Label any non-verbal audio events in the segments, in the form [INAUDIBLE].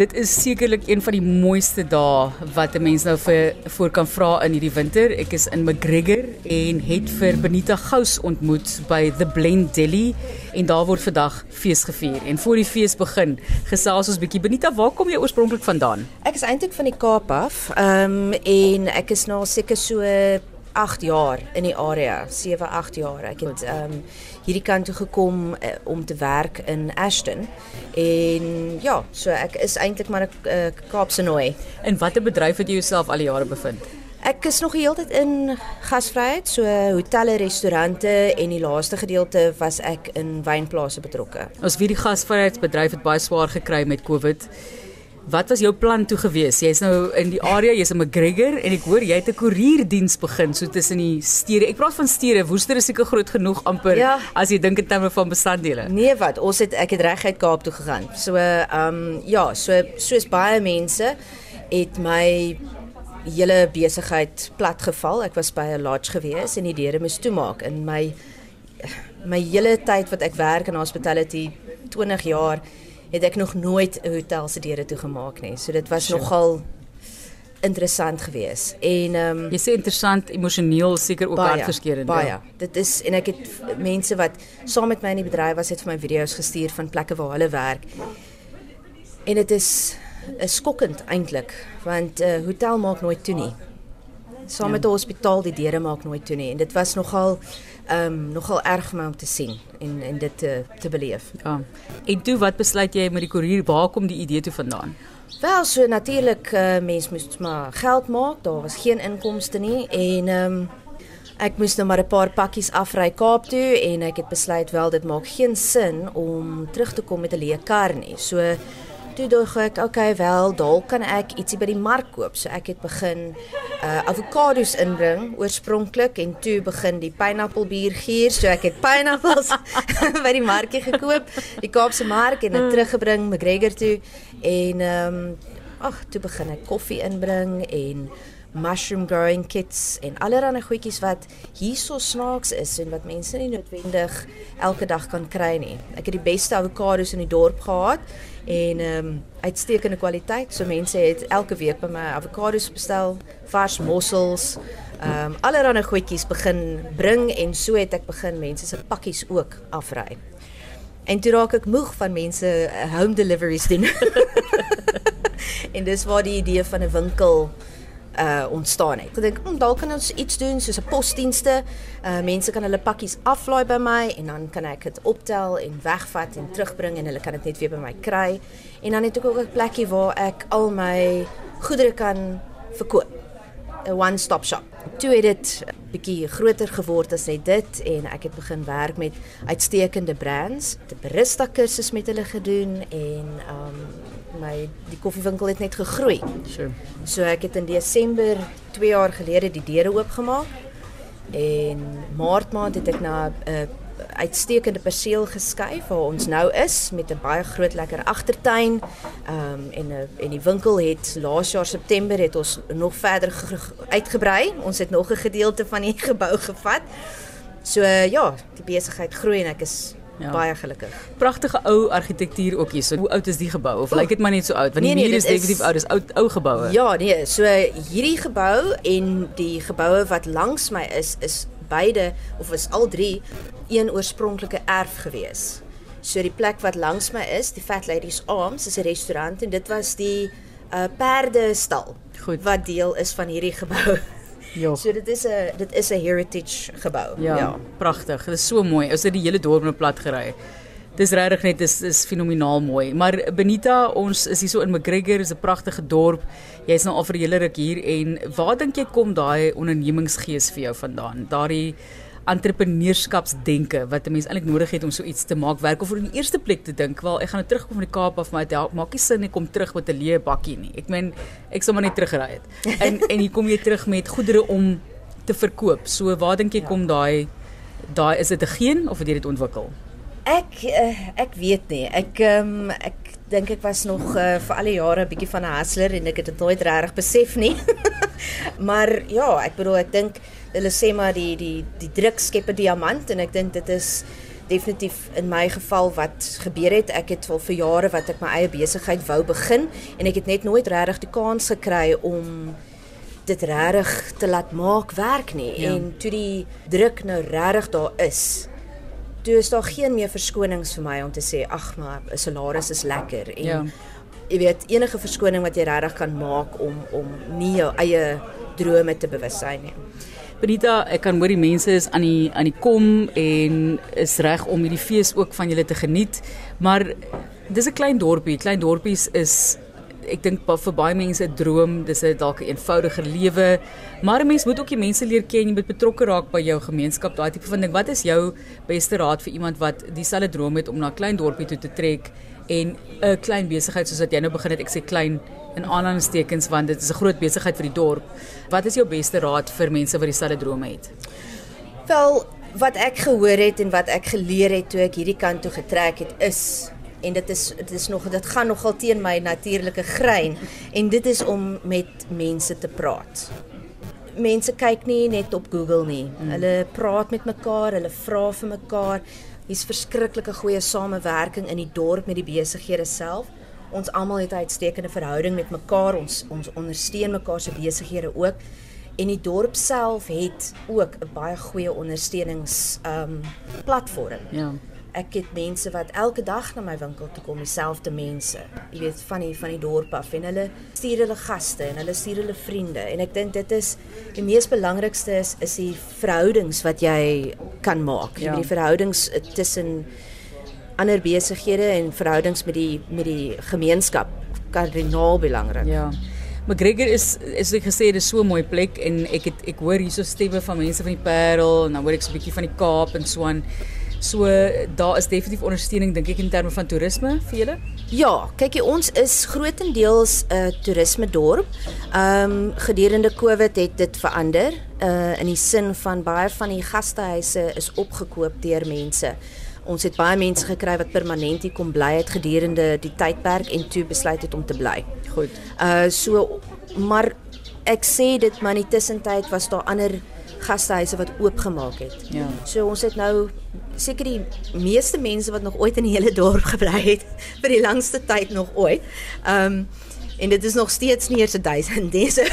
Dit is sekerlik een van die mooiste dae wat 'n mens nou vir voor kan vra in hierdie winter. Ek is in McGregor en het vir Benita Gous ontmoet by The Blend Deli en daar word vandag fees gevier. En voor die fees begin, gesels ons bietjie Benita, waar kom jy oorspronklik vandaan? Ek is eintlik van die Kaap af. Ehm um, en ek is nou seker so 8 jaar in die area, 7, 8 jaar. Ek het ehm um, hierdie kant toe gekom uh, om te werk in Ashton. En ja, so ek is eintlik maar 'n uh, Kaapse nooi. In watter bedryf het jy jouself al die jare bevind? Ek is nog heeltyd in gasvryheid, so hotelle, restaurante en die laaste gedeelte was ek in wynplase betrokke. Ons weet die gasvryheidsbedryf het baie swaar gekry met COVID. Wat was jou plan toe gewees? Jy's nou in die area, jy's in McGregor en ek hoor jy het 'n koerierdiens begin so tussen die stede. Ek praat van stede, Woester is seker groot genoeg amper ja. as jy dink in terme van bestanddele. Nee, wat? Ons het ek het reguit Kaap toe gegaan. So ehm um, ja, so soos baie mense het my hele besigheid platgeval. Ek was by 'n lodge gewees en die deure moes toemaak in my my hele tyd wat ek werk in hospitality 20 jaar het ek nog nooit 'n hotel se deure toegemaak nie. So dit was sure. nogal interessant geweest. En ehm um, jy sê interessant, emosioneel seker ook hartverskeurende. Baie. Ja. Dit is en ek het mense wat saam met my in die bedryf was het vir my video's gestuur van plekke waar hulle werk. En dit is is skokkend eintlik want 'n uh, hotel maak nooit toe nie. Saam ja. met 'n hospitaal die deure maak nooit toe nie en dit was nogal ehm um, nogal erg vir my om te sien en en dit te te beleef. Ja. En toe wat besluit jy met die koerier? Waar kom die idee toe vandaan? Wel, so natuurlik uh, mens moet maar geld maak. Daar was geen inkomste nie en ehm um, ek moes nou maar 'n paar pakkies afry Kaap toe en ek het besluit wel dit maak geen sin om terug te kom met 'n leë kar nie. So toe dog ek, okay, wel, dalk kan ek ietsie by die mark koop. So ek het begin uh avokado's inbring oorspronklik en toe begin die pineappelbier gier. So ek het pineappels [LAUGHS] by die markie gekoop, die Kaapse mark en dit mm. teruggebring McGregor toe en ehm um, ag, toe begin ek koffie inbring en mushroom growing kits en allerlei goedjies wat hierso snaaks is en wat mense nie noodwendig elke dag kan kry nie. Ek het die beste avokado's in die dorp gehad en ehm um, uitstekende kwaliteit. So mense het elke week by my avokado's bestel, vars mossels, ehm um, allerlei goedjies begin bring en so het ek begin mense se pakkies ook afry. En toe raak ek moeg van mense eh, home deliveries doen. [LAUGHS] en dis waar die idee van 'n winkel uh ontstaan het. Ek dink, hm, dalk kan ons iets doen soos 'n posdienste. Uh mense kan hulle pakkies aflaai by my en dan kan ek dit optel en wegvat en terugbring en hulle kan dit net weer by my kry. En dan het ek ook 'n plekkie waar ek al my goedere kan verkoop. 'n One-stop shop. Toe het dit bietjie groter geword as net dit en ek het begin werk met uitstekende brands. 'n barista kursus met hulle gedoen en um my die koffiewinkel het net gegroei. Sure. So ek het in Desember 2 jaar gelede die deure oopgemaak. En Maart maand het ek na 'n uh, uitstekende perseel geskuif waar ons nou is met 'n baie groot lekker agtertuin. Ehm um, en uh, en die winkel het laas jaar September het ons nog verder uitgebrei. Ons het nog 'n gedeelte van die [LAUGHS] gebou gevat. So uh, ja, die besigheid groei en ek is Ja. Baie gelukkig. Pragtige ou argitektuur ook hier. So hoe oud is die gebou? Of lyk dit maar net so oud? Want nee, die nee, muur is definitief oud. Dis ou ou geboue. Ja, nee. So hierdie gebou en die geboue wat langs my is is beide of is al drie een oorspronklike erf gewees. So die plek wat langs my is, die Fat Ladies Arms, is 'n restaurant en dit was die uh perdestal. Goed. Wat deel is van hierdie gebou. Ja. So dit is 'n dit is 'n heritage gebou. Ja, ja. pragtig. Dit is so mooi. Ons het die hele dorp net plat gery. Dis regtig net is is fenomenaal mooi. Maar Benita, ons is hier so in McGregor, is 'n pragtige dorp. Jy's nou al vir 'n hele ruk hier en waar dink jy kom daai ondernemingsgees vir jou vandaan? Daardie entrepreneurskapsdenke wat 'n mens eintlik nodig het om so iets te maak werk of in die eerste plek te dink, wel ek gaan nou terugkom van die Kaap af maar dit maak nie sin ek kom terug met 'n leë bakkie nie. Ek meen ek sal maar net terugry het. [LAUGHS] En en hier kom jy terug met goedere om te verkoop. So waar dink jy ja. kom daai daai is dit 'n geen of het jy dit ontwikkel? Ek uh, ek weet nie. Ek um, ek dink ek was nog uh, vir al die jare 'n bietjie van 'n hustler en ek het dit nooit regtig besef nie. [LAUGHS] maar ja, ek bedoel ek dink hulle sê maar die die die druk skep 'n diamant en ek dink dit is definitief in my geval wat gebeur het. Ek het al vir jare wat ek my eie besigheid wou begin en ek het net nooit regtig die kans gekry om dit regtig te laat maak werk nie. Ja. En toe die druk nou regtig daar is, toe is daar geen meer verskonings vir my om te sê ag maar 'n salaris is lekker en ja. jy weet enige verskoning wat jy regtig kan maak om om nie jou eie drome te bewussyn nie. Benita, ek kan hoor die mense is aan die aan die kom en is reg om hierdie fees ook van julle te geniet, maar dis 'n klein dorpie. Klein dorpies is ek dink vir baie mense 'n droom, dis 'n dalk 'n eenvoudiger lewe, maar 'n mens moet ook die mense leer ken, jy moet betrokke raak by jou gemeenskap, daai tipe van ding. Wat is jou beste raad vir iemand wat dieselfde droom het om na 'n klein dorpie toe te trek en 'n klein besigheid soos wat jy nou begin het, ek sê klein in aanhalingstekens want dit is 'n groot besigheid vir die dorp. Wat is jou beste raad vir mense wat dieselfde drome het? Wel, wat ek gehoor het en wat ek geleer het toe ek hierdie kant toe getrek het is en dit is dit is nog dit gaan nogal teen my natuurlike grein en dit is om met mense te praat. Mense kyk nie net op Google nie. Mm. Hulle praat met mekaar, hulle vra vir mekaar. Hier's verskriklike goeie samewerking in die dorp met die besighede self. Ons almal het 'n uitstekende verhouding met mekaar. Ons ons ondersteun mekaar se besighede ook. En die dorp self het ook 'n baie goeie ondersteunings ehm um, platform. Ja ek het mense wat elke dag na my winkel toe kom, dieselfde mense. Jy weet van die van die dorp af en hulle stuur hulle gaste en hulle stuur hulle vriende en ek dink dit is die mees belangrikste is is die verhoudings wat jy kan maak. Ja. Die verhoudings tussen ander besighede en verhoudings met die met die gemeenskap kardinaal belangrik. Ja. McGregor is is ek gesê dit is so 'n mooi plek en ek het ek hoor hierso stemme van mense van die Parel en dan hoor ek so 'n bietjie van die Kaap en so aan. So daar is definitief ondersteuning dink ek in terme van toerisme vir julle. Ja, kyk jy ons is grootendeels 'n uh, toerisme dorp. Ehm um, gedurende Covid het dit verander uh in die sin van baie van die gastehuise is opgekoop deur mense. Ons het baie mense gekry wat permanent hier kom bly het gedurende die tydperk en toe besluit het om te bly. Goed. Uh so maar ek sê dit maar in die tussentyd was daar ander gastehuise wat oopgemaak het. Ja. So ons het nou seker die meeste mense wat nog ooit in die hele dorp gebly het vir die langste tyd nog ooit. Ehm um, en dit is nog steeds nie eers 1000 dese.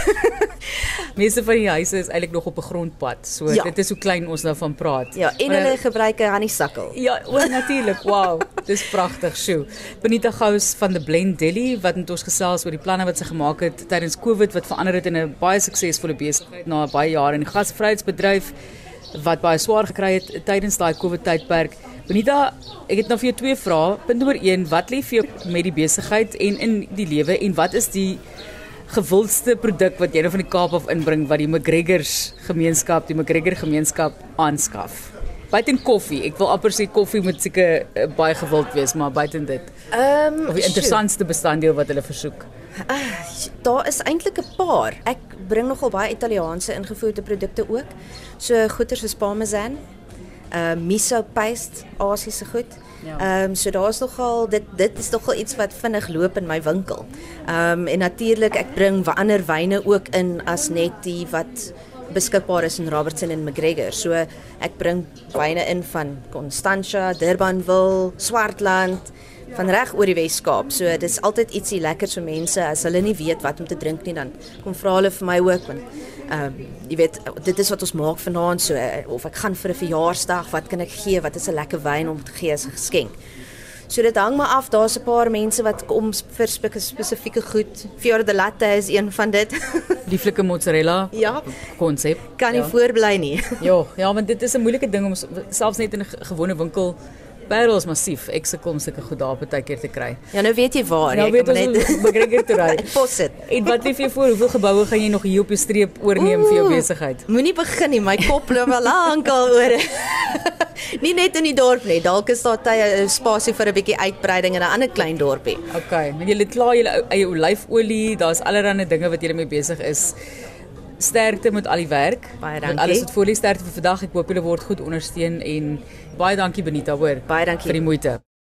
[LAUGHS] meeste van die huise is eintlik nog op 'n grondpad. So ja. dit is hoe klein ons nou van praat. Ja, en maar, hulle gebruik 'n honeysuckle. Ja, o natuurlik. Wow. Dis pragtig, sjoe. Benita Gous van the Blend Deli wat met ons gesels oor die planne wat sy gemaak het tydens Covid wat verander het in 'n baie suksesvolle besigheid na baie jare in die gasvryheidsbedryf wat baie swaar gekry het tydens daai COVID tydperk. Benita, ek het nou vir jou twee vrae. Punt nommer 1, wat lê vir jou met die besigheid en in die lewe en wat is die gewildste produk wat jy nou van die Kaap af inbring wat die McGregors gemeenskap, die McGregor gemeenskap aanskaf? Buiten koffie. Ek wil amper sê koffie moet seker uh, baie gewild wees, maar buiten dit. Ehm um, die interessantste bestanddeel wat hulle versoek. Uh, daar is eintlik 'n paar. Ek bring nogal baie Italiaanse ingevoerde produkte ook. So goeder soos parmesan, uh miso paste, Asiëse goed. Ja. Ehm um, so daar's nogal dit dit is nogal iets wat vinnig loop in my winkel. Ehm um, en natuurlik ek bring ander wyne ook in as net die wat beskikbaar is in Robertson en McGregor. So ek bring wyne in van Constantia, Durbanville, Swartland van reg oor die Wes-Kaap. So dis altyd ietsie lekkers vir mense as hulle nie weet wat om te drink nie dan kom vra hulle vir my ook want ehm um, jy weet dit is wat ons maak vanaand so of ek gaan vir 'n verjaarsdag, wat kan ek gee? Wat is 'n lekker wyn om te gee as 'n geskenk? So dit hang maar af, daar's 'n paar mense wat kom vir spesifieke goed. Fiore de latte is een van dit. [LAUGHS] Lieflike mozzarella. Ja. Konsep. Kan nie ja. voorbly nie. ja, ja, want dit is 'n moeilike ding om selfs net in 'n gewone winkel Parels massief. Ek sukkel om sulke goed daar baie keer te kry. Ja, nou weet jy waar. Nou weet ons net begreker te ry. [LAUGHS] Posit. En wat lief jy voor? Hoeveel geboue gaan jy nog hier op die streep oorneem Oeh, vir jou besigheid? Moenie begin nie. My kop loop al lank al oor. [LAUGHS] nie net in die dorp nie. Dalk is daar tye 'n spasie vir 'n bietjie uitbreiding in 'n ander klein dorpie. Okay, maar jy het klaar julle eie olyfolie. Daar's allerlei dinge wat jy mee besig is. Sterkte met al die werk. Baie dankie. Alles wat voor lê sterkte vir vandag. Ek hoop julle word goed ondersteun en baie dankie Benita hoor. Baie dankie vir die moeite.